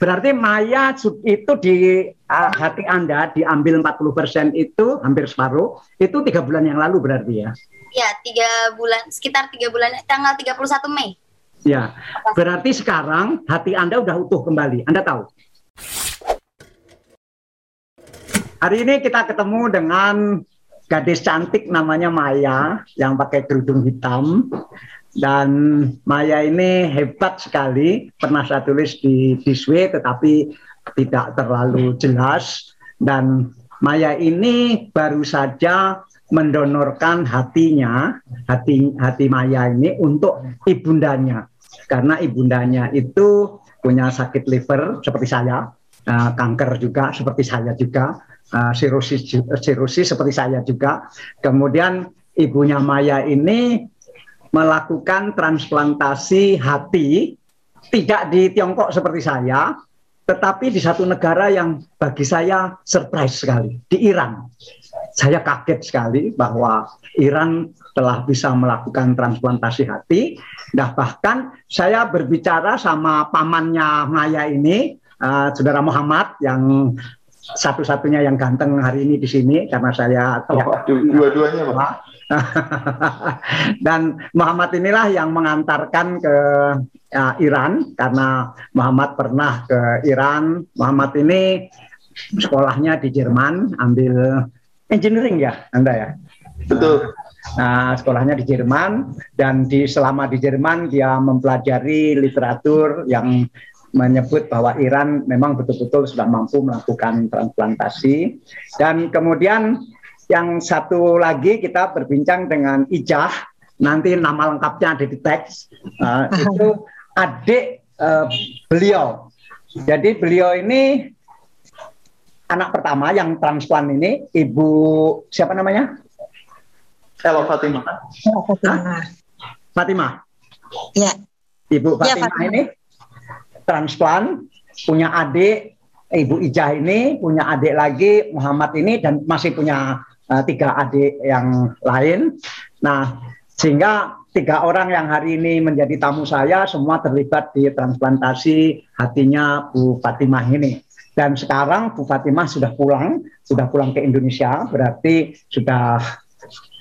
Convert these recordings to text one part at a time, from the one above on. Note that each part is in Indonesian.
Berarti Maya itu di uh, hati Anda diambil 40% itu hampir separuh, itu tiga bulan yang lalu berarti ya? Ya, tiga bulan, sekitar tiga bulan, tanggal 31 Mei. Ya, berarti sekarang hati Anda udah utuh kembali, Anda tahu? Hari ini kita ketemu dengan gadis cantik namanya Maya yang pakai kerudung hitam dan Maya ini hebat sekali. Pernah saya tulis di Diswe tetapi tidak terlalu jelas. Dan Maya ini baru saja mendonorkan hatinya hati hati Maya ini untuk ibundanya. Karena ibundanya itu punya sakit liver seperti saya. Uh, kanker juga seperti saya juga. Uh, sirosis sirosis seperti saya juga. Kemudian ibunya Maya ini melakukan transplantasi hati tidak di Tiongkok seperti saya, tetapi di satu negara yang bagi saya surprise sekali, di Iran. Saya kaget sekali bahwa Iran telah bisa melakukan transplantasi hati. Nah bahkan saya berbicara sama pamannya Maya ini, uh, saudara Muhammad yang satu-satunya yang ganteng hari ini di sini karena saya oh, ya, dua-duanya Pak. Dan Muhammad inilah yang mengantarkan ke ya, Iran karena Muhammad pernah ke Iran. Muhammad ini sekolahnya di Jerman, ambil engineering ya, Anda ya. Betul. Nah, sekolahnya di Jerman dan di selama di Jerman dia mempelajari literatur yang menyebut bahwa Iran memang betul-betul sudah mampu melakukan transplantasi dan kemudian yang satu lagi kita berbincang dengan Ijah, nanti nama lengkapnya ada di teks. Uh, itu adik uh, beliau. Jadi beliau ini anak pertama yang transplant ini, ibu siapa namanya? Elo Fatimah. Fatimah. Fatimah. Ya. Ibu Fatimah, ya, Fatimah. ini transplant punya adik Ibu Ijah ini punya adik lagi Muhammad ini dan masih punya uh, tiga adik yang lain. Nah, sehingga tiga orang yang hari ini menjadi tamu saya semua terlibat di transplantasi hatinya Bu Fatimah ini. Dan sekarang Bu Fatimah sudah pulang, sudah pulang ke Indonesia, berarti sudah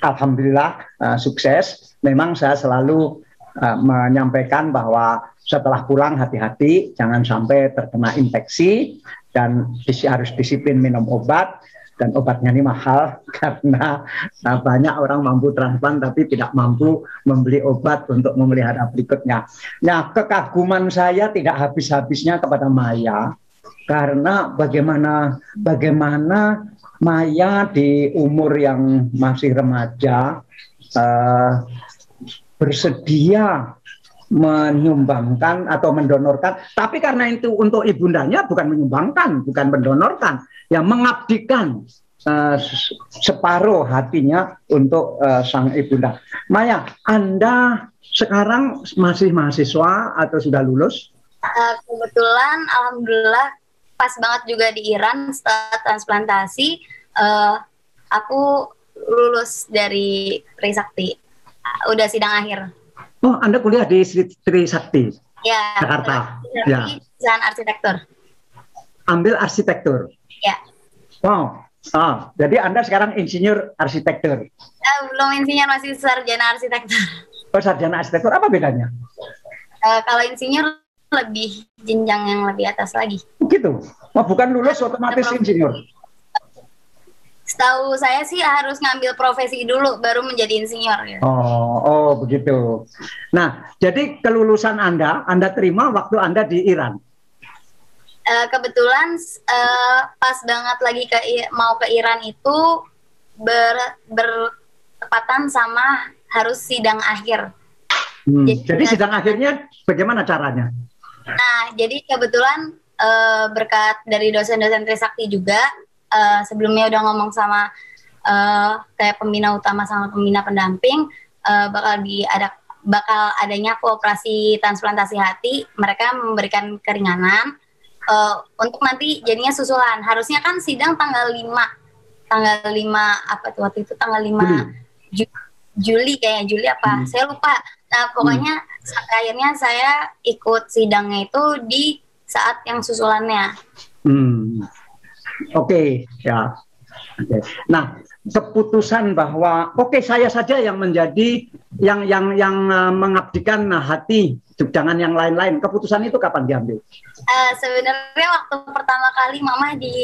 alhamdulillah uh, sukses. Memang saya selalu uh, menyampaikan bahwa setelah pulang hati-hati, jangan sampai terkena infeksi dan harus disiplin minum obat dan obatnya ini mahal karena nah, banyak orang mampu transplant tapi tidak mampu membeli obat untuk memelihara berikutnya. Nah, kekaguman saya tidak habis-habisnya kepada Maya karena bagaimana bagaimana Maya di umur yang masih remaja uh, bersedia menyumbangkan atau mendonorkan, tapi karena itu untuk ibundanya bukan menyumbangkan, bukan mendonorkan, yang mengabdikan uh, separuh hatinya untuk uh, sang ibunda. Maya, Anda sekarang masih mahasiswa atau sudah lulus? Uh, kebetulan, alhamdulillah pas banget juga di Iran setelah transplantasi, uh, aku lulus dari Trisakti, udah sidang akhir. Oh, Anda kuliah di Sri Sakti, ya, Jakarta. Ya. Desain arsitektur. Ambil arsitektur. Ya. Wow. Oh, jadi Anda sekarang insinyur arsitektur? Uh, belum insinyur, masih sarjana arsitektur. Oh, sarjana arsitektur apa bedanya? Uh, kalau insinyur lebih jenjang yang lebih atas lagi. Begitu. Oh, bukan lulus otomatis insinyur setahu saya sih harus ngambil profesi dulu baru menjadi insinyur gitu. Oh, oh begitu. Nah, jadi kelulusan Anda Anda terima waktu Anda di Iran. Uh, kebetulan uh, pas banget lagi ke mau ke Iran itu ber, bertepatan sama harus sidang akhir. Hmm, jadi, jadi sidang akhirnya bagaimana caranya? Nah, jadi kebetulan uh, berkat dari dosen-dosen Trisakti juga uh, sebelumnya udah ngomong sama uh, kayak pembina utama sama pembina pendamping uh, bakal ada bakal adanya kooperasi transplantasi hati mereka memberikan keringanan uh, untuk nanti jadinya susulan harusnya kan sidang tanggal 5 tanggal 5 apa tuh waktu itu tanggal 5 Juli, Juli kayaknya Juli apa hmm. saya lupa nah pokoknya hmm. akhirnya saya ikut sidangnya itu di saat yang susulannya. Hmm. Oke, ya. Oke. Nah, keputusan bahwa oke saya saja yang menjadi yang yang yang uh, mengabdikan hati jangan yang lain-lain. Keputusan itu kapan diambil? Uh, sebenarnya waktu pertama kali mama di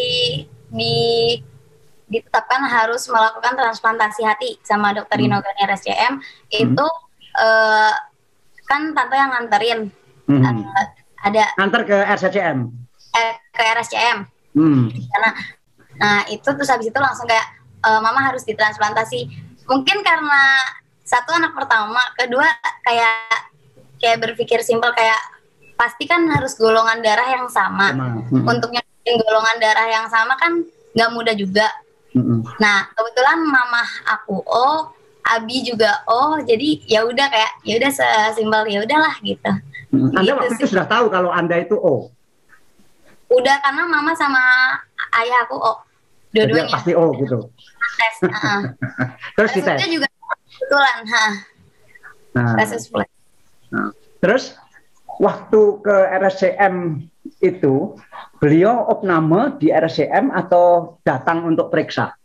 di ditetapkan harus melakukan transplantasi hati sama dokter hmm. Inogani RSCM hmm. itu uh, kan tante yang nganterin hmm. uh, ada antar ke RSCM eh, ke RSCM hmm. nah nah itu terus habis itu langsung kayak uh, mama harus ditransplantasi mungkin karena satu anak pertama kedua kayak kayak berpikir simpel kayak pasti kan harus golongan darah yang sama hmm. untuk golongan darah yang sama kan nggak mudah juga Nah kebetulan mama aku oh, Abi juga oh, jadi ya udah kayak ya udah sesimpel ya udahlah gitu. Anda gitu waktu itu sudah tahu kalau Anda itu O. Udah karena mama sama ayah aku O. Dua-duanya. Pasti O gitu. Tes. Uh. Terus kita. juga kebetulan, ha. Nah. Tes Nah. Terus waktu ke RSCM itu beliau opname di RSCM atau datang untuk periksa?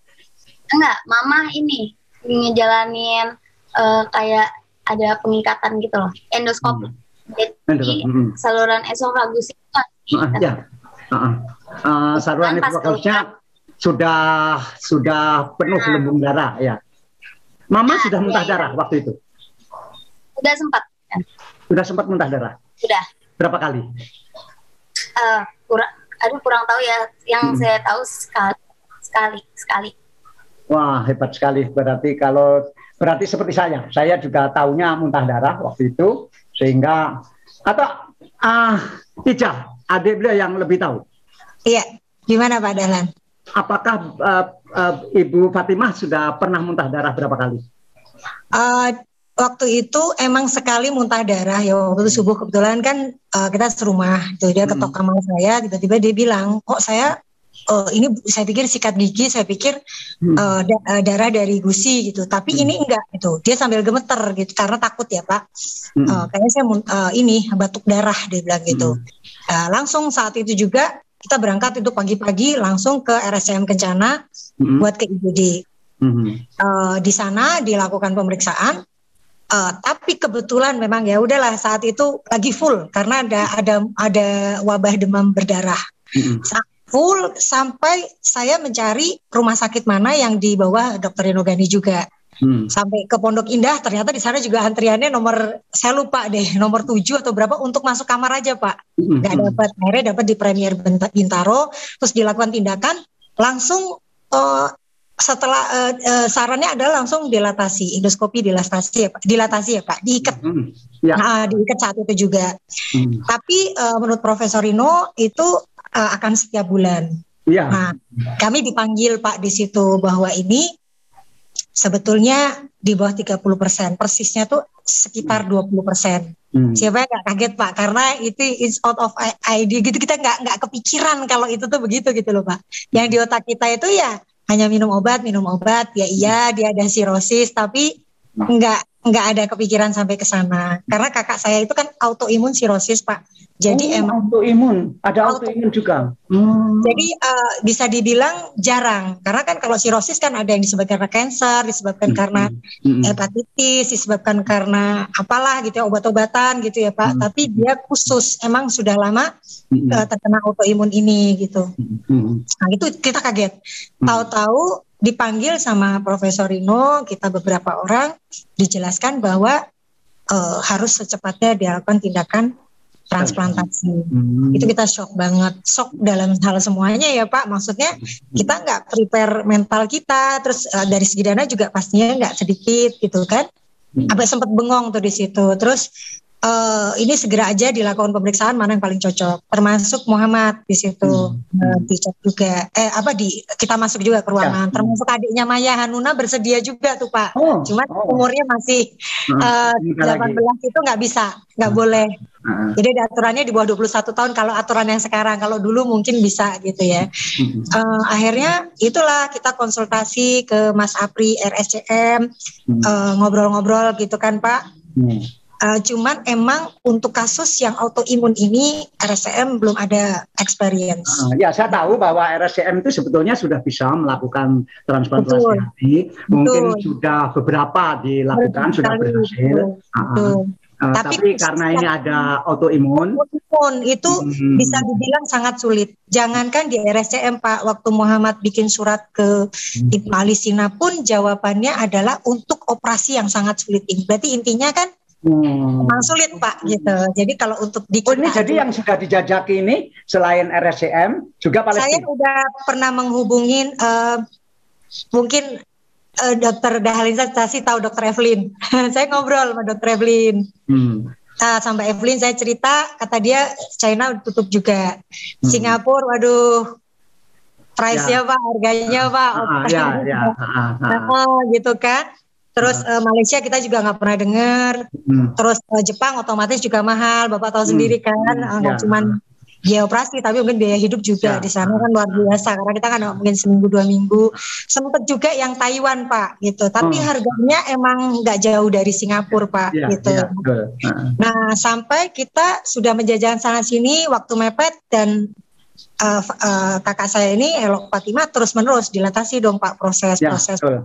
Enggak, mama ini ngejalanin uh, kayak ada pengikatan gitu loh, endoskop. Hmm. Jadi hmm. saluran esofagus itu. Uh, ya. Uh, uh. Uh, saluran esofagusnya sudah sudah penuh nah. gelembung darah ya. Mama nah, sudah muntah ya, darah waktu itu. Sudah sempat. Ya. Sudah sempat muntah darah. Sudah. Berapa kali? Uh, kurang, aduh kurang tahu ya. Yang hmm. saya tahu sekali, sekali, sekali. Wah hebat sekali. Berarti kalau berarti seperti saya, saya juga tahunya muntah darah waktu itu, sehingga atau ah uh, adik beliau yang lebih tahu. Iya, gimana Pak Dahlan? Apakah uh, uh, Ibu Fatimah sudah pernah muntah darah berapa kali? Uh, waktu itu emang sekali muntah darah ya waktu itu subuh kebetulan kan uh, kita serumah gitu dia ketok kamar saya tiba-tiba dia bilang kok saya uh, ini saya pikir sikat gigi saya pikir uh, da darah dari gusi gitu tapi hmm. ini enggak gitu dia sambil gemeter gitu karena takut ya pak hmm. uh, kayaknya saya uh, ini batuk darah dia bilang gitu hmm. uh, langsung saat itu juga kita berangkat itu pagi-pagi langsung ke RSCM Kencana hmm. buat ke IGD. Hmm. Uh, di sana dilakukan pemeriksaan Uh, tapi kebetulan memang ya udahlah saat itu lagi full karena ada ada ada wabah demam berdarah. Mm-hmm. Full sampai saya mencari rumah sakit mana yang di bawah Dokter Inogani juga. Hmm. Sampai ke Pondok Indah ternyata di sana juga antriannya nomor saya lupa deh nomor 7 atau berapa untuk masuk kamar aja Pak. Hmm. Gak dapat akhirnya dapat di Premier Bintaro terus dilakukan tindakan langsung uh, setelah uh, uh, sarannya adalah langsung dilatasi, endoskopi dilatasi ya Pak, dilatasi ya Pak, diikat. Mm-hmm. Ya. Nah, diikat saat itu juga. Mm. Tapi uh, menurut Profesor Rino itu uh, akan setiap bulan. Ya. Nah, kami dipanggil Pak di situ bahwa ini sebetulnya di bawah 30 persen, persisnya tuh sekitar 20 persen. Hmm. Siapa yang nggak kaget Pak? Karena itu is out of ID gitu kita nggak nggak kepikiran kalau itu tuh begitu gitu loh Pak. Yang di otak kita itu ya hanya minum obat minum obat ya iya dia ada sirosis tapi enggak enggak ada kepikiran sampai ke sana karena kakak saya itu kan autoimun sirosis pak jadi oh, emang autoimun, ada autoimun juga. Hmm. Jadi uh, bisa dibilang jarang karena kan kalau sirosis kan ada yang disebabkan karena kanker, disebabkan hmm. karena hmm. hepatitis, disebabkan karena apalah gitu ya obat-obatan gitu ya Pak. Hmm. Tapi dia khusus emang sudah lama hmm. uh, terkena autoimun ini gitu. Hmm. Nah itu kita kaget. Hmm. Tahu-tahu dipanggil sama Profesor Rino, kita beberapa orang dijelaskan bahwa uh, harus secepatnya dilakukan tindakan transplantasi. Hmm. Itu kita shock banget, shock dalam hal semuanya ya Pak. Maksudnya kita nggak prepare mental kita, terus uh, dari segi dana juga pastinya nggak sedikit gitu kan. Hmm. Sampai sempat bengong tuh di situ. Terus uh, ini segera aja dilakukan pemeriksaan mana yang paling cocok. Termasuk Muhammad di situ hmm. uh, dicek juga. Eh apa di kita masuk juga ke ruangan. Ya. Termasuk adiknya Maya Hanuna bersedia juga tuh Pak. Oh. Cuman oh. umurnya masih uh, 18 lagi. itu nggak bisa, nggak hmm. boleh. Hmm. Jadi aturannya di bawah 21 tahun kalau aturan yang sekarang. Kalau dulu mungkin bisa gitu ya. Hmm. Uh, akhirnya itulah kita konsultasi ke Mas Apri RSCM ngobrol-ngobrol uh, gitu kan Pak. Hmm Uh, cuman emang untuk kasus yang autoimun ini RSCM belum ada experience. Uh, ya, saya tahu bahwa RSCM itu sebetulnya sudah bisa melakukan transplantasi Betul. hati. Mungkin Betul. sudah beberapa dilakukan, sudah Betul. berhasil. Uh, Betul. uh, Tapi tapi, karena ini ada autoimun, Autoimun itu hmm, bisa dibilang sangat sulit. Jangankan di RSCM Pak, waktu Muhammad bikin surat ke Ibnu Ali Sina pun jawabannya adalah untuk operasi yang sangat sulit. Berarti intinya kan hmm. memang sulit Pak gitu. Jadi kalau untuk di Oh ini jadi yang sudah dijajaki ini selain RSCM juga saya Palestina. udah pernah menghubungin eh, mungkin eh, dokter Dahalin Stasi tahu dokter Evelyn. saya ngobrol sama dokter Evelyn. Hmm. Nah, sama Evelyn saya cerita, kata dia China tutup juga. Hmm. Singapura, waduh, price-nya Ya. pak, harganya pak. Ah, ya, ya. ah, ah, ah. Gitu kan. Terus eh, Malaysia kita juga nggak pernah dengar. Hmm. Terus eh, Jepang otomatis juga mahal, bapak tahu Hmm. sendiri kan. Hmm, Eh, nggak ya. cuman biaya operasi, tapi mungkin biaya hidup juga Ya. di sana kan luar biasa. Karena kita kan mungkin seminggu dua minggu. Sempet juga yang Taiwan pak, gitu. Tapi Hmm. harganya emang nggak jauh dari Singapura pak, Ya, gitu. ya, betul. Ah, Nah, sampai kita sudah menjajakan sana sini waktu mepet dan uh, uh, kakak saya ini Elok Fatimah terus menerus dilatasi dong Pak Ya, proses-proses. betul.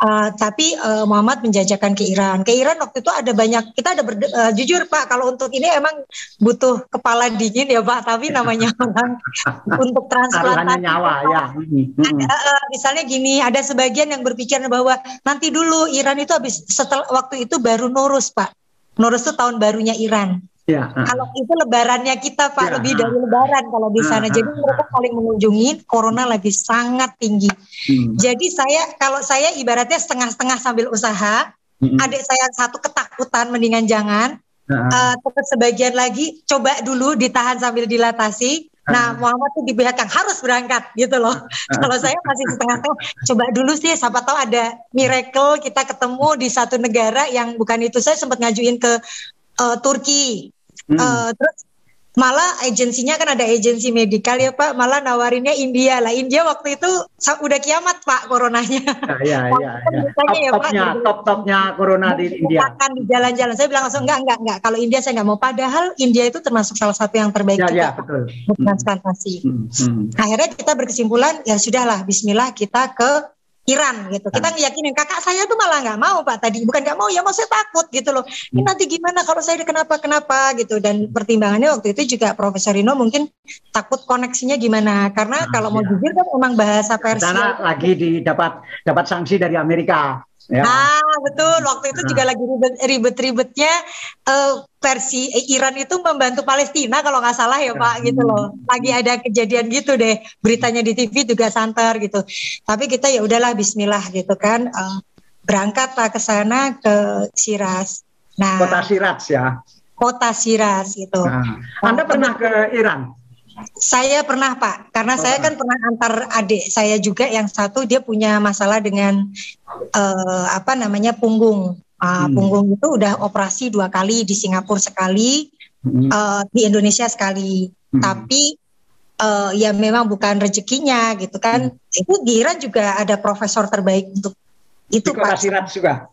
Uh, tapi uh, Muhammad menjajakan ke Iran. Ke Iran waktu itu ada banyak kita ada berde- uh, jujur Pak kalau untuk ini emang butuh kepala dingin ya Pak. Tapi namanya orang untuk transplantasi nyawa ya. Ada, eh, misalnya gini, ada sebagian yang berpikir bahwa nanti dulu Iran itu habis setelah waktu itu baru Norus Pak. Norus itu tahun barunya Iran. Ya, ah. Kalau itu lebarannya kita Pak Ya. lebih dari lebaran kalau di sana. Ah, Jadi ah, mereka saling mengunjungi. Corona lagi sangat tinggi. Hmm, Jadi saya kalau saya ibaratnya setengah-setengah sambil usaha. hmm. Adik saya satu ketakutan mendingan jangan. Ah, Eh, terus sebagian lagi coba dulu ditahan sambil dilatasi. Nah, Muhammad tuh di pihak yang harus berangkat gitu loh. Kalau saya masih setengah-setengah, coba dulu sih, siapa tahu ada miracle kita ketemu di satu negara yang bukan itu. Saya sempat ngajuin ke eh, Turki, hmm. Eh, terus malah agensinya kan ada agensi medikal ya Pak, malah nawarinnya India lah. India waktu itu udah kiamat Pak coronanya. Ya, ya, ya, ya. Misalnya ya, Pak, Top-topnya, gitu. top-topnya corona di India. Akan di jalan-jalan. Saya bilang langsung enggak, enggak, enggak. Kalau India saya enggak mau. Padahal India itu termasuk salah satu yang terbaik Ya, juga ya, Pak, betul. untuk transplantasi. Hmm, hmm. Akhirnya kita berkesimpulan ya sudahlah Bismillah kita ke Iran gitu. Kita ngeyakinin kakak saya tuh malah nggak mau Pak tadi bukan nggak mau ya mau saya takut gitu loh. Ini nanti gimana kalau saya kenapa kenapa gitu dan pertimbangannya waktu itu juga Profesor Rino mungkin takut koneksinya gimana karena Ah, kalau mau iya. jujur kan emang bahasa Persia. Karena lagi didapat dapat sanksi dari Amerika. Ya. Ah betul. Waktu itu Nah. juga lagi ribet ribet-ribetnya eh, versi eh, Iran itu membantu Palestina kalau nggak salah ya Pak gitu loh. Lagi ada kejadian gitu deh. Beritanya di TV juga santer gitu. Tapi kita ya udahlah Bismillah gitu kan. Eh, berangkatlah ke sana ke Siras nah. Kota Siraj ya. kota Siras gitu. Nah, Anda pernah ke Iran? Saya pernah Pak, karena Oh. saya kan pernah antar adik saya juga yang satu dia punya masalah dengan eh, apa namanya punggung. Ah, Hmm. Punggung itu udah operasi dua kali di Singapura sekali, Hmm. eh, di Indonesia sekali. Hmm. Tapi eh, ya memang bukan rezekinya gitu kan. Hmm. Itu di Iran juga ada profesor terbaik untuk itu Pak. Siraj juga.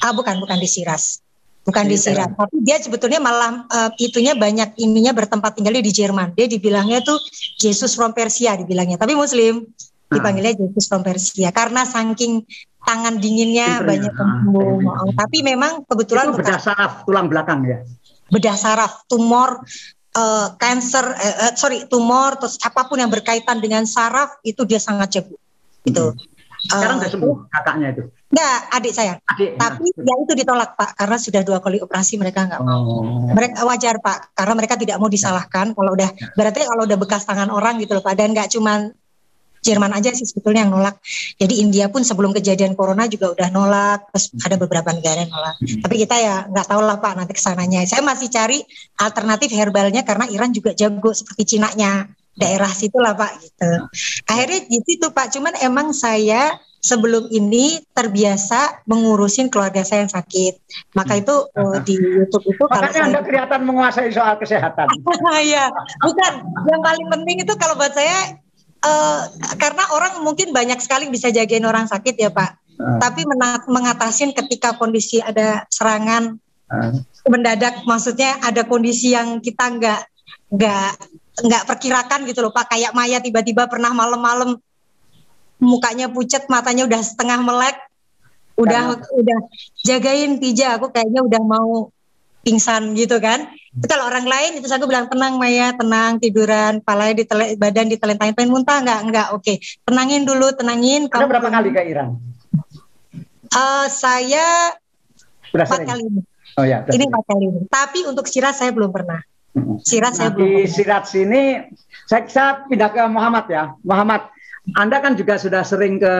Ah bukan bukan di Siras. Bukan di Di Siras, tapi dia sebetulnya malah eh, itunya banyak ininya bertempat tinggalnya di Jerman. Dia dibilangnya tuh Jesus from Persia dibilangnya, tapi Muslim Ah. dipanggilnya Jesus from Persia karena saking tangan dinginnya banyak Ah, iya. Oh, Tapi memang kebetulan Itu bedah saraf tulang belakang ya. bedah saraf, tumor, eh, cancer, eh, eh, sorry tumor, terus apa pun yang berkaitan dengan saraf itu dia sangat jago. Itu. Sekarang Eh, udah sembuh kakaknya itu. Enggak, adik saya. Adik. Tapi ya itu ditolak Pak karena sudah dua kali operasi mereka nggak Oh. mereka wajar pak karena mereka tidak mau disalahkan kalau udah Ya. berarti kalau udah bekas tangan orang gitu loh pak dan nggak cuman Jerman aja sih sebetulnya yang nolak jadi India pun sebelum kejadian corona juga udah nolak terus ada beberapa negara yang nolak Hmm. tapi kita ya nggak tahu lah pak nanti ke sananya saya masih cari alternatif herbalnya karena Iran juga jago seperti Cina nya daerah situ lah pak gitu akhirnya di situ pak cuman emang saya sebelum ini terbiasa mengurusin keluarga saya yang sakit maka itu eh, di YouTube itu kalau Makanya Anda saya kelihatan menguasai soal kesehatan. Iya, bukan. Yang paling penting itu kalau buat saya eh, karena orang mungkin banyak sekali bisa jagain orang sakit ya Pak. Ah. Tapi mengatasin ketika kondisi ada serangan Ah. mendadak maksudnya ada kondisi yang kita nggak nggak nggak perkirakan gitu loh Pak kayak Maya tiba-tiba pernah malam-malam mukanya pucat matanya udah setengah melek udah udah jagain Tija aku kayaknya udah mau pingsan gitu kan itu kalau orang lain itu aku bilang tenang Maya tenang tiduran palanya di badan ditelentangin pengen muntah nggak nggak oke tenangin dulu tenangin Ada berapa kali ke Iran? Eh, saya Sudah empat sering? kali ini. Oh ya. Ini empat kali ini. Tapi untuk Sirat saya belum pernah. Sirat saya Nah, belum di. Sirat sini, saya, saya pindah ke Muhammad ya. Muhammad, Anda kan juga sudah sering ke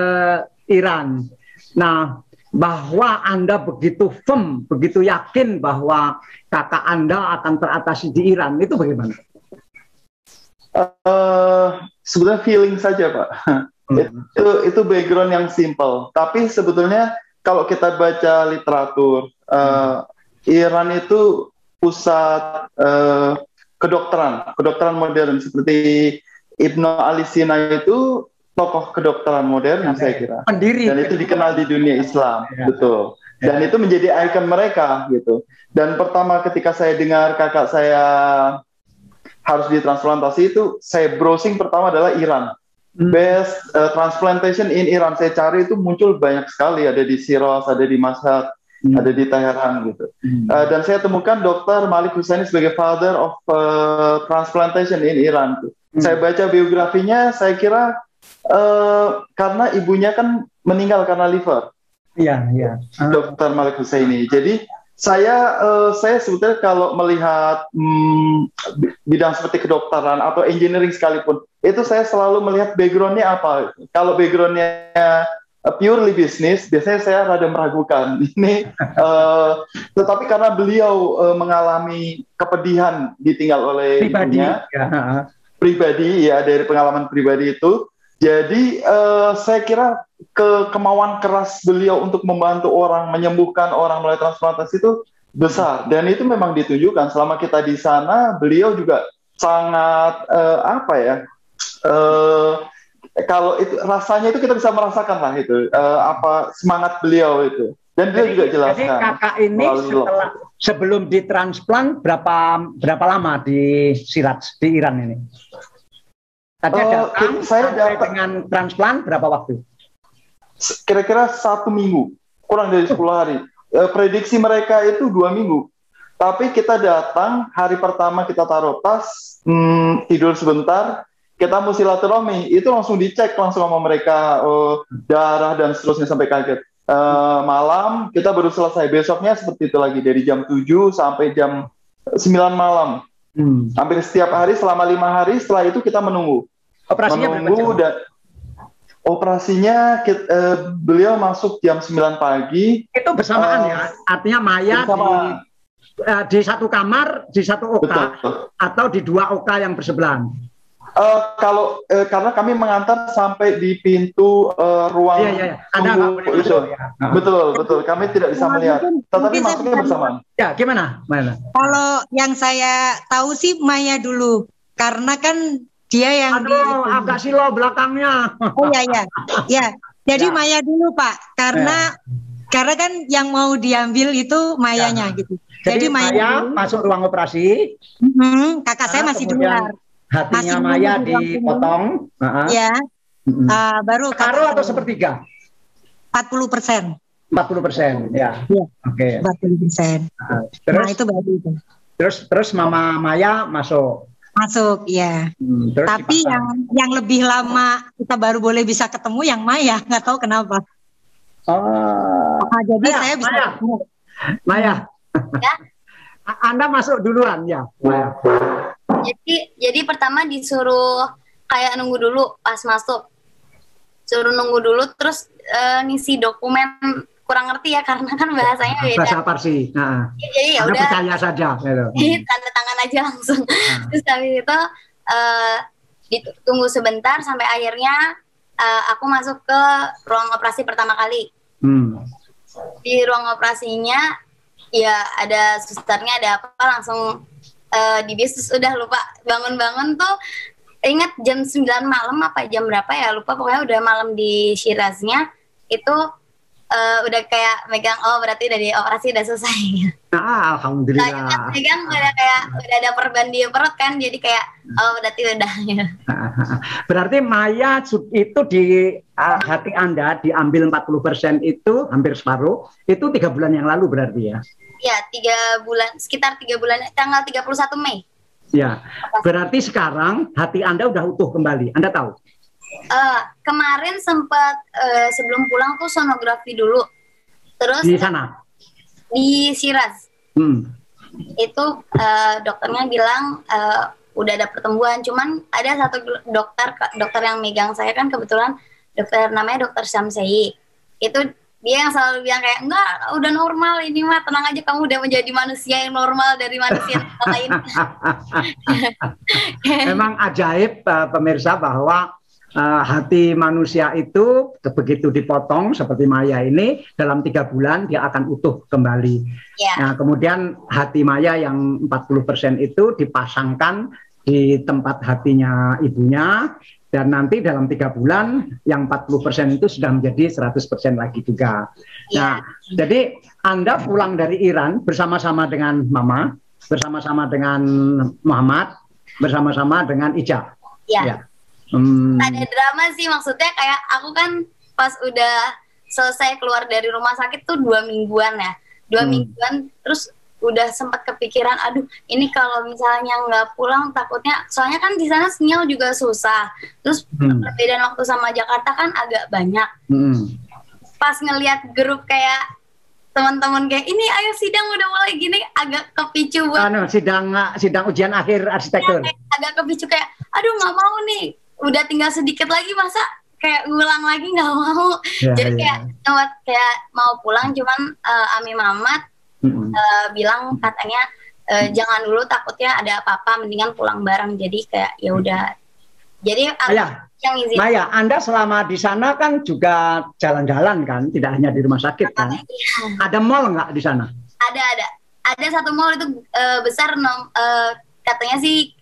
Iran. Nah, bahwa Anda begitu firm, begitu yakin bahwa kakak Anda akan teratasi di Iran, itu bagaimana? Eh, sebetulnya feeling saja Pak. Hmm. itu itu background yang simple. Tapi sebetulnya kalau kita baca literatur, eh, Iran itu pusat eh, kedokteran, kedokteran modern seperti Ibnu Ali Sina itu tokoh kedokteran modern saya kira. Pendiri. Dan itu dikenal di dunia Islam, Ya. betul. Dan itu menjadi ikon mereka gitu. Dan pertama ketika saya dengar kakak saya harus ditransplantasi itu saya browsing pertama adalah Iran. Hmm. Best uh, transplantation in Iran saya cari itu muncul banyak sekali ada di Siros, ada di Mashhad, Hmm. ada di Teheran gitu. Hmm. Uh, dan saya temukan Dr. Malik Husaini sebagai father of uh, transplantation in Iran. tuh. Hmm. Saya baca biografinya, saya kira uh, karena ibunya kan meninggal karena liver, Iya, iya. Ah, Dr. Malik Husaini. Jadi saya uh, saya sebetulnya kalau melihat hmm, bi- bidang seperti kedokteran atau engineering sekalipun, itu saya selalu melihat backgroundnya apa. Kalau backgroundnya uh, purely bisnis, biasanya saya rada meragukan. Ini, uh, tetapi karena beliau uh, mengalami kepedihan ditinggal oleh pribadi. ibunya, Ya, pribadi ya dari pengalaman pribadi itu. Jadi eh, saya kira ke kemauan keras beliau untuk membantu orang menyembuhkan orang melalui transplantasi itu besar dan itu memang ditunjukkan selama kita di sana beliau juga sangat eh, apa ya eh, kalau itu rasanya itu kita bisa merasakan lah itu eh, apa semangat beliau itu dan beliau juga Jadi jelaskan kakak ini setelah sebelum ditransplant berapa berapa lama di Sirat di Iran ini? Tadi Eh, datang saya sampai datang- dengan transplant berapa waktu? kira-kira satu minggu kurang dari 10 hari Eh, prediksi mereka itu dua minggu tapi kita datang hari pertama kita taruh tas hmm, tidur sebentar kita mau silaturahmi itu langsung dicek langsung sama mereka oh, darah dan seterusnya sampai kaget Eh, malam kita baru selesai besoknya seperti itu lagi dari jam 7 sampai jam 9 malam Hmm. hampir setiap hari selama lima hari setelah itu kita menunggu Operasinya menunggu dan operasinya kit- eh, beliau masuk jam 9 pagi Itu bersamaan Eh, ya. Artinya Maya bersama. di di satu kamar, di satu oka betul atau di dua oka yang bersebelahan. Eh, kalau eh, karena kami mengantar sampai di pintu eh, ruang Iya iya iya. Nggak tunggu boleh itu ya. Nah. betul betul kami tidak bisa melihat tetapi mungkin masuknya bersamaan Ya, gimana? Mana? Kalau yang saya tahu sih Maya dulu. Karena kan dia yang di- Aduh, agak silo belakangnya. Oh ya ya. Ya. Jadi Ya. Maya dulu, Pak. Karena karena kan yang mau diambil itu Mayanya Ya. gitu. Jadi, Jadi Maya Maya masuk ruang operasi, Mhm, kakak saya Ah, masih di luar. Hatinya Masih Maya dipotong. Heeh. Ya. Mm-mm. ah, baru Separuh atau sepertiga? 40 persen. 40 persen, ya. Iya. Oke. 40 persen. Nah, Nah Terus, itu baru itu. terus, terus Mama Maya masuk. Masuk, ya. Hmm, terus Tapi dipasang. yang yang lebih lama kita baru boleh bisa ketemu yang Maya, nggak tahu kenapa. Oh, Ah, jadi Maya, saya bisa Maya. ketemu. Maya. Ya. Anda masuk duluan ya. Jadi jadi pertama disuruh kayak nunggu dulu pas masuk. Suruh nunggu dulu terus eh, ngisi dokumen kurang ngerti ya karena kan bahasanya beda. Bahasa Parsi. Nah, Jadi ya udah percaya saja. Gitu. tanda tangan aja langsung. Nah. Terus habis itu eh ditunggu sebentar sampai akhirnya eh, aku masuk ke ruang operasi pertama kali. Hmm. Di ruang operasinya ya ada susternya ada apa langsung eh, di bisus udah lupa bangun-bangun tuh ingat jam 9 malam apa jam berapa ya lupa. Pokoknya udah malam di Shiraznya itu uh, udah kayak megang oh berarti dari operasi udah selesai. Nah, alhamdulillah. Nah, megang udah kayak udah ada perban di perut kan jadi kayak oh berarti udah. berarti Maya itu di uh, hati Anda diambil 40% itu hampir separuh itu tiga bulan yang lalu berarti ya? Ya tiga bulan sekitar tiga bulan tanggal 31 Mei. Ya, berarti sekarang hati Anda udah utuh kembali. Anda tahu? Uh, kemarin sempat uh, sebelum pulang tuh sonografi dulu. Terus di sana? Di Siras. Hmm. Itu uh, dokternya bilang uh, udah ada pertumbuhan. Cuman ada satu dokter dokter yang megang saya kan kebetulan dokter namanya dokter Samsei. Itu dia yang selalu bilang kayak enggak udah normal ini mah tenang aja kamu udah menjadi manusia yang normal dari manusia lain. Memang ajaib uh, pemirsa bahwa uh, hati manusia itu begitu dipotong seperti Maya ini dalam tiga bulan dia akan utuh kembali. Yeah. Nah kemudian hati Maya yang 40% itu dipasangkan di tempat hatinya ibunya dan nanti dalam tiga bulan yang 40% itu sudah menjadi 100% lagi juga. Ya. Nah, jadi Anda pulang dari Iran bersama-sama dengan Mama, bersama-sama dengan Muhammad, bersama-sama dengan Ija. Ya. ya. Hmm. Ada drama sih maksudnya kayak aku kan pas udah selesai keluar dari rumah sakit tuh dua mingguan ya, dua hmm. mingguan terus udah sempat kepikiran aduh ini kalau misalnya nggak pulang takutnya soalnya kan di sana sinyal juga susah terus hmm. perbedaan waktu sama Jakarta kan agak banyak hmm. pas ngelihat grup kayak teman-teman kayak ini ayo sidang udah mulai gini agak kepicu buat anu, sidang sidang ujian akhir arsitektur ya, agak kepicu kayak aduh nggak mau nih udah tinggal sedikit lagi masa kayak ngulang lagi nggak mau? Ya, jadi ya. kayak kayak mau pulang cuman uh, Ami Mamat mm-hmm. uh, bilang katanya uh, jangan dulu takutnya ada apa-apa mendingan pulang bareng. Jadi kayak ya udah. Jadi Maya, yang izin Maya Anda selama di sana kan juga jalan-jalan kan tidak hanya di rumah sakit kan? Iya. ada mall nggak di sana? Ada ada. Ada satu mall itu uh, besar nom, uh, katanya sih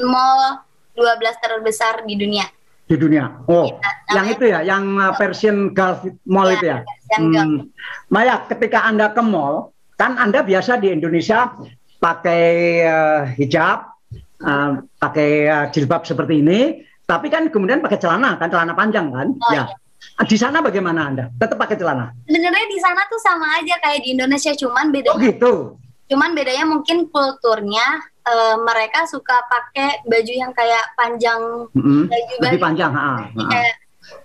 mall 12 terbesar di dunia di dunia. Oh, ya, yang itu ya, yang Persian Gulf Mall ya, itu ya. Hmm. Maya, ketika Anda ke mall, Kan Anda biasa di Indonesia pakai uh, hijab, uh, pakai uh, jilbab seperti ini, tapi kan kemudian pakai celana kan, celana panjang kan? Oh, ya. Iya. Di sana bagaimana Anda? Tetap pakai celana? Sebenarnya di sana tuh sama aja kayak di Indonesia, cuman bedanya. Oh gitu. Cuman bedanya mungkin kulturnya uh, mereka suka pakai baju yang kayak panjang, mm -hmm. baju baju panjang, ha, ha. kayak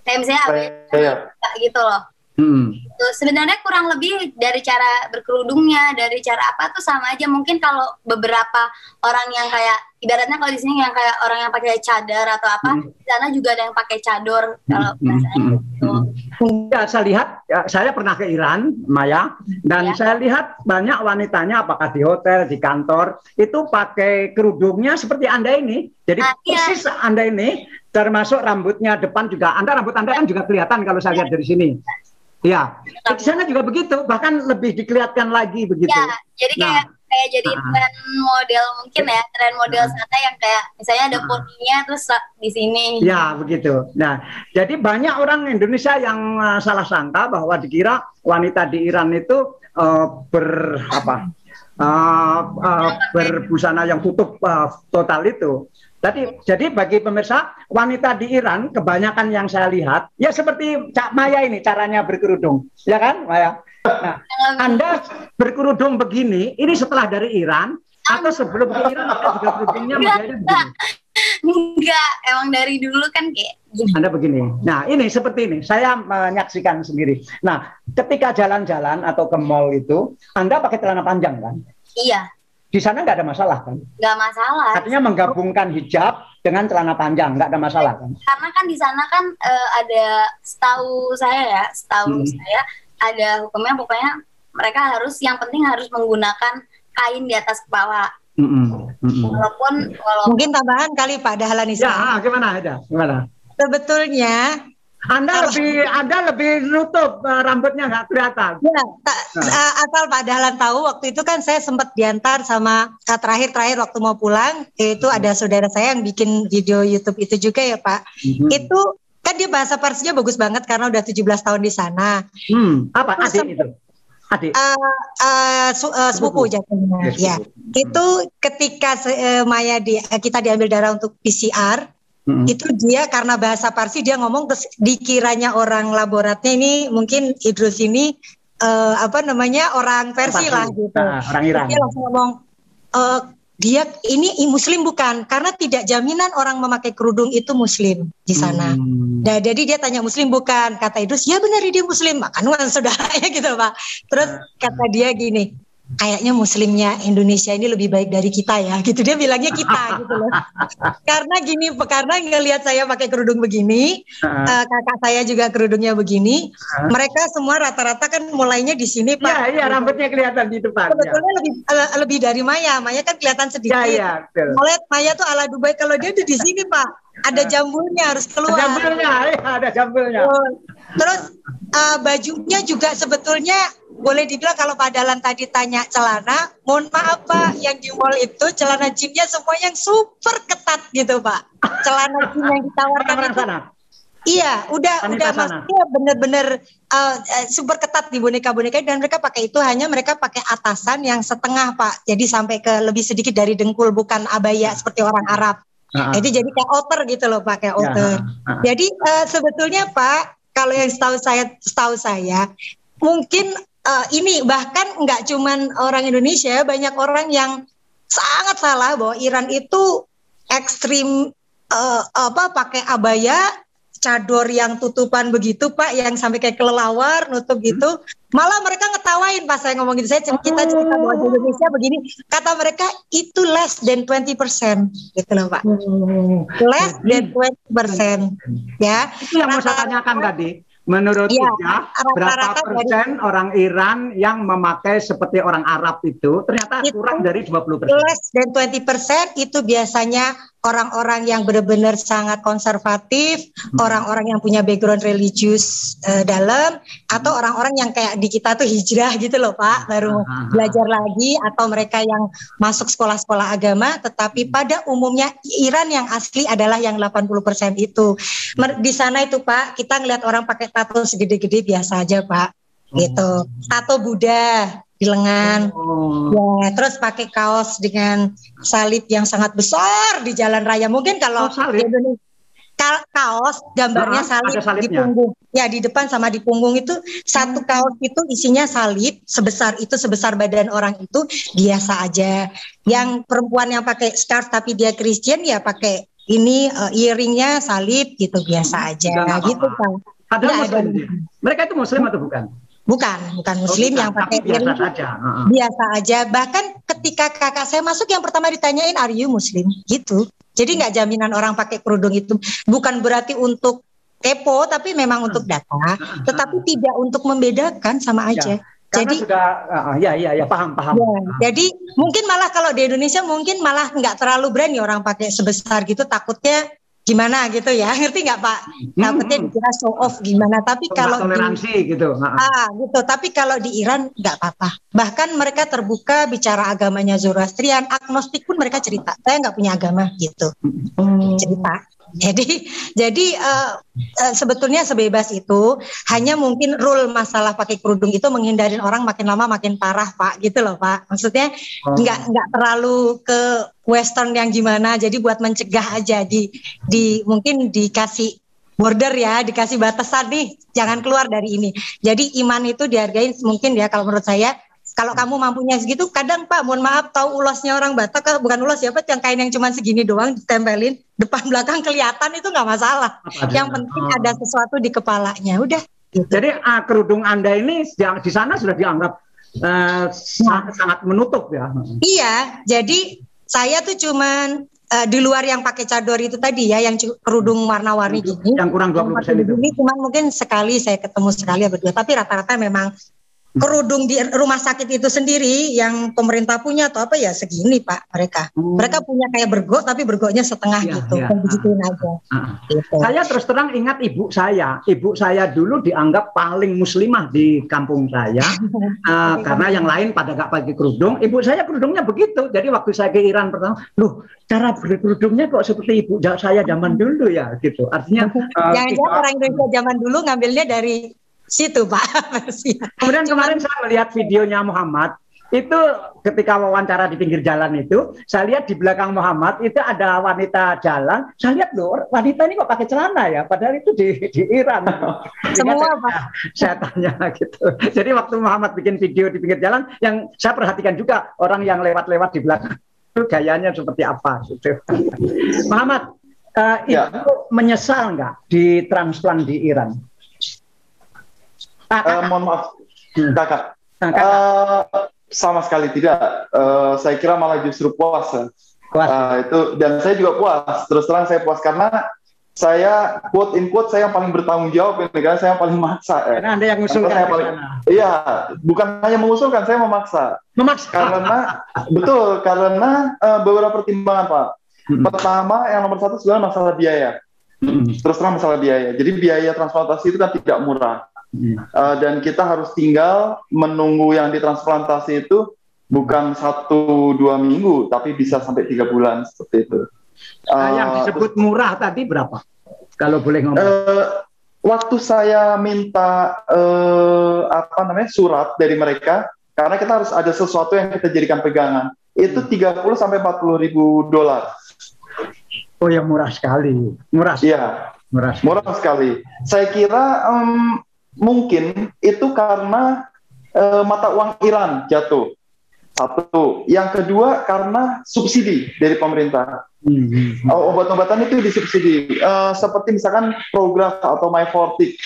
kayak misalnya apa gitu loh. Hmm. Sebenarnya kurang lebih dari cara berkerudungnya, dari cara apa tuh sama aja. Mungkin kalau beberapa orang yang kayak ibaratnya kalau di sini yang kayak orang yang pakai cadar atau apa, hmm. di sana juga ada yang pakai cador kalau hmm. hmm. gitu. Ya, saya lihat, ya, saya pernah ke Iran, Maya, dan ya. saya lihat banyak wanitanya, apakah di hotel, di kantor, itu pakai kerudungnya seperti anda ini. Jadi ah, iya. persis anda ini, termasuk rambutnya depan juga. Anda rambut anda kan juga kelihatan kalau saya lihat dari sini. Ya, di sana juga begitu, bahkan lebih dikelihatkan lagi begitu. Ya, jadi nah, kayak kayak jadi uh, tren model mungkin ya, tren model uh, sana yang kayak misalnya ada uh, poninya terus di sini. Ya, begitu. Nah, jadi banyak orang Indonesia yang uh, salah sangka bahwa dikira wanita di Iran itu uh, ber apa? Uh, uh, berbusana yang tutup uh, total itu. Jadi, jadi bagi pemirsa wanita di Iran kebanyakan yang saya lihat ya seperti Cak Maya ini caranya berkerudung, ya kan Maya? Nah, Anda berkerudung begini, ini setelah dari Iran atau sebelum ke Iran Anda juga kerudungnya modelnya begini? Enggak, emang dari dulu kan kayak gini. Anda begini. Nah, ini seperti ini. Saya menyaksikan sendiri. Nah, ketika jalan-jalan atau ke mall itu, Anda pakai celana panjang kan? Iya di sana nggak ada masalah kan? Nggak masalah. Artinya menggabungkan hijab dengan celana panjang nggak ada masalah kan? Karena kan di sana kan uh, ada setahu saya ya, setahu hmm. saya ada hukumnya pokoknya mereka harus yang penting harus menggunakan kain di atas kepala. Mm -mm. Mm -mm. Walaupun, walaupun mungkin tambahan kali Pak Dahlanisa. Ya, ah, gimana ada? Gimana? Sebetulnya anda lebih Anda lebih nutup uh, rambutnya nggak kelihatan. Ya, tak, nah. uh, asal Pak Dahlan tahu waktu itu kan saya sempat diantar sama uh, terakhir-terakhir waktu mau pulang itu ada saudara saya yang bikin video YouTube itu juga ya Pak. Mm -hmm. Itu kan dia bahasa Parsinya bagus banget karena udah 17 tahun di sana. Hmm, apa adik itu? Adik. Uh, uh, su, uh, sepupu jatuhnya. Yes, ya. sepupu. Itu ketika uh, Maya di uh, kita diambil darah untuk PCR, Hmm. itu dia karena bahasa Parsi dia ngomong dikiranya orang laboratnya ini mungkin Idrus ini uh, apa namanya orang Persia lah gitu. Nah, orang Iran. Dia langsung ngomong eh, dia ini Muslim bukan karena tidak jaminan orang memakai kerudung itu Muslim di sana. Hmm. Nah, jadi dia tanya Muslim bukan kata Idrus ya benar dia Muslim makan uang saudaranya gitu pak. Terus kata dia gini kayaknya Muslimnya Indonesia ini lebih baik dari kita ya gitu dia bilangnya kita gitu loh. Karena gini karena ngelihat saya pakai kerudung begini eh, kakak saya juga kerudungnya begini Ah. mereka semua rata-rata kan mulainya di sini pak. Iya, iya rambutnya kelihatan di depan. Ya, Sebetulnya lebih eh, lebih dari Maya. Maya kan kelihatan sedikit. iya, betul. Melihat Maya tuh ala Dubai kalau dia tuh di sini pak. Ada jambulnya harus keluar. Ada jambulnya, iya, ada jambulnya. Terus eh, bajunya juga sebetulnya boleh dibilang kalau Pak Dalan tadi tanya celana, mohon maaf Pak, yang di mall itu celana jeansnya semua yang super ketat gitu Pak. Celana jeans yang ditawarkan itu sana. Iya, udah udah sana. maksudnya bener-bener uh, uh, super ketat di boneka-boneka dan mereka pakai itu hanya mereka pakai atasan yang setengah pak, jadi sampai ke lebih sedikit dari dengkul bukan abaya seperti orang Arab. Ah, ah. Jadi jadi kayak outer gitu loh pak, kayak Ya, outer. ah, ah. Jadi uh, sebetulnya pak, kalau yang setahu saya setahu saya mungkin uh, ini bahkan nggak cuman orang Indonesia, banyak orang yang sangat salah bahwa Iran itu ekstrim uh, apa pakai abaya cador yang tutupan begitu pak yang sampai kayak kelelawar nutup gitu. Malah mereka ngetawain pas saya ngomong gitu. Saya cer- kita cerita bahwa di Indonesia begini kata mereka itu less than 20% gitu loh pak. Oh. less than 20% ya. Itu yang mau saya tanyakan tadi. Menurut Iya, Ija, rata-rata berapa dari- persen orang Iran yang memakai seperti orang Arab itu ternyata Itu kurang dari 20 persen. less than 20% itu biasanya orang-orang yang benar-benar sangat konservatif, orang-orang yang punya background religius eh, dalam, atau orang-orang yang kayak di kita tuh hijrah gitu loh Pak, baru Ah, ah, ah. belajar lagi, atau mereka yang masuk sekolah-sekolah agama, tetapi pada umumnya Iran yang asli adalah yang 80% itu. Di sana itu Pak, kita ngeliat orang pakai tato segede-gede biasa aja Pak, gitu. Tato Buddha di lengan. Oh. Ya, terus pakai kaos dengan salib yang sangat besar di jalan raya. Mungkin kalau Oh, salib? di Indonesia ka- kaos gambarnya Ah, salib di punggung. Ya, di depan sama di punggung itu satu Hmm. kaos itu isinya salib sebesar itu sebesar badan orang itu biasa aja. Yang perempuan yang pakai scarf tapi dia Kristen ya pakai ini eh, earringnya salib gitu biasa aja Udah nggak gitu kan. Ada muslim ada. Mereka itu muslim atau bukan? Bukan, bukan muslim Oh, bukan, yang pakai biasa. Heeh. biasa aja. Bahkan ketika kakak saya masuk yang pertama ditanyain are you muslim gitu. Jadi nggak jaminan orang pakai kerudung itu bukan berarti untuk kepo tapi memang untuk data, tetapi tidak untuk membedakan sama aja. Karena Jadi sudah ah, ya ya ya paham paham. Ya, jadi mungkin malah kalau di Indonesia mungkin malah nggak terlalu berani orang pakai sebesar gitu takutnya gimana gitu ya ngerti nggak Pak? Takutnya Hmm. dikira show off gimana. Tapi kalau di, toleransi gitu. Heeh. Ah, gitu. Tapi kalau di Iran nggak apa-apa. Bahkan mereka terbuka bicara agamanya Zoroastrian, agnostik pun mereka cerita. Saya nggak punya agama gitu. Oh. Cerita. Jadi, jadi eh, sebetulnya sebebas itu. Hanya mungkin rule masalah pakai kerudung itu menghindarin orang makin lama makin parah, Pak. Gitu loh, Pak. Maksudnya Oh. nggak nggak terlalu ke Western yang gimana. Jadi buat mencegah aja di di mungkin dikasih border ya, dikasih batasan nih, jangan keluar dari ini. Jadi iman itu dihargain mungkin ya kalau menurut saya. Kalau kamu mampunya segitu, kadang Pak, mohon maaf, tahu ulasnya orang Batak, eh, bukan ulas ya Pak, yang kain yang cuma segini doang ditempelin, depan belakang kelihatan itu nggak masalah. Apa? Yang penting Oh. ada sesuatu di kepalanya, udah. Gitu. Jadi ah, kerudung Anda ini di sana sudah dianggap eh, sa- sangat menutup ya. Iya, jadi saya tuh cuman eh, di luar yang pakai cador itu tadi ya, yang kerudung warna-warni gini. Yang kurang 20% itu. Ini cuman mungkin sekali saya ketemu sekali ya berdua, tapi rata-rata memang kerudung di rumah sakit itu sendiri yang pemerintah punya atau apa ya segini Pak mereka. Hmm. Mereka punya kayak bergok tapi bergoknya setengah ya, gitu. Ya. Begituin aja. Uh, gitu. Saya terus terang ingat ibu saya. Ibu saya dulu dianggap paling muslimah di kampung saya uh, karena yang lain pada gak pakai kerudung. Ibu saya kerudungnya begitu. Jadi waktu saya ke Iran pertama, loh cara berkerudungnya kok seperti ibu saya zaman dulu ya gitu. Artinya uh, jangan-jangan orang Indonesia zaman dulu ngambilnya dari situ Pak. Kemudian kemarin saya melihat videonya Muhammad itu ketika wawancara di pinggir jalan itu saya lihat di belakang Muhammad itu ada wanita jalan. Saya lihat loh wanita ini kok pakai celana ya? Padahal itu di, di Iran. Semua saya, Pak. saya tanya gitu. Jadi waktu Muhammad bikin video di pinggir jalan yang saya perhatikan juga orang yang lewat-lewat di belakang itu gayanya seperti apa gitu. Muhammad uh, ya. itu menyesal nggak di transplant di Iran Uh, mohon maaf, kakak. Uh, sama sekali tidak. Uh, saya kira malah justru puas. Puas. Uh, itu dan saya juga puas. Terus terang saya puas karena saya quote in quote saya yang paling bertanggung jawab ini kan saya yang paling maksa ya. Karena anda yang mengusulkan saya paling, Iya, bukan hanya mengusulkan, saya memaksa. Memaksa. Karena betul, karena uh, beberapa pertimbangan pak. Hmm. Pertama, yang nomor satu sebenarnya masalah biaya. Hmm. Terus terang masalah biaya. Jadi biaya transplantasi itu kan tidak murah. Uh, dan kita harus tinggal menunggu yang ditransplantasi itu bukan satu dua minggu, tapi bisa sampai tiga bulan seperti itu. Uh, yang disebut murah tadi berapa? Kalau boleh ngomong. Uh, waktu saya minta uh, apa namanya surat dari mereka, karena kita harus ada sesuatu yang kita jadikan pegangan, itu 30 hmm. sampai 40 ribu dolar. Oh, yang murah sekali. Murah. Iya. Murah. Sekali. Murah sekali. Saya kira um, mungkin itu karena e, mata uang Iran jatuh. Satu. Yang kedua karena subsidi dari pemerintah. Mm-hmm. Obat-obatan itu disubsidi. E, seperti misalkan program atau MyFortic.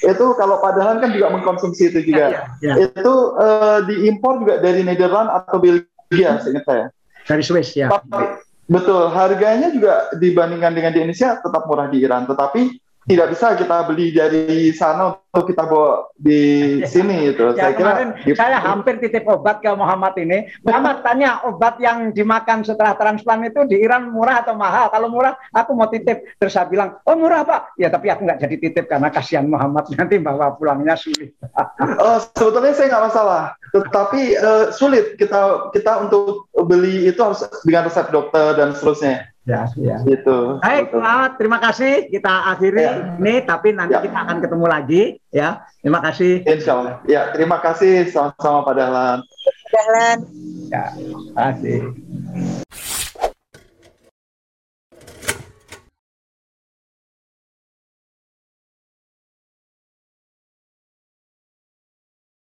Itu kalau padahal kan juga mengkonsumsi itu juga. Yeah, yeah, yeah. Itu e, diimpor juga dari Netherlands atau Belgia, seingat saya. Dari Swiss ya. Tapi, betul. Harganya juga dibandingkan dengan di Indonesia tetap murah di Iran. Tetapi tidak bisa kita beli dari sana untuk kita bawa di sini itu. Ya, saya kira saya hampir titip obat ke Muhammad ini. Muhammad tanya obat yang dimakan setelah transplant itu di Iran murah atau mahal? Kalau murah, aku mau titip. Terus saya bilang, oh murah pak. Ya tapi aku nggak jadi titip karena kasihan Muhammad nanti bawa pulangnya sulit. oh, sebetulnya saya nggak masalah. Tetapi uh, sulit kita kita untuk beli itu harus dengan resep dokter dan seterusnya. Ya, ya. Gitu. Baik, selamat. Terima kasih. Kita akhiri ya. ini, tapi nanti ya. kita akan ketemu lagi. Ya, terima kasih. Insya Allah. Ya, terima kasih sama-sama Pak Dahlan. Dahlan. Ya, terima kasih.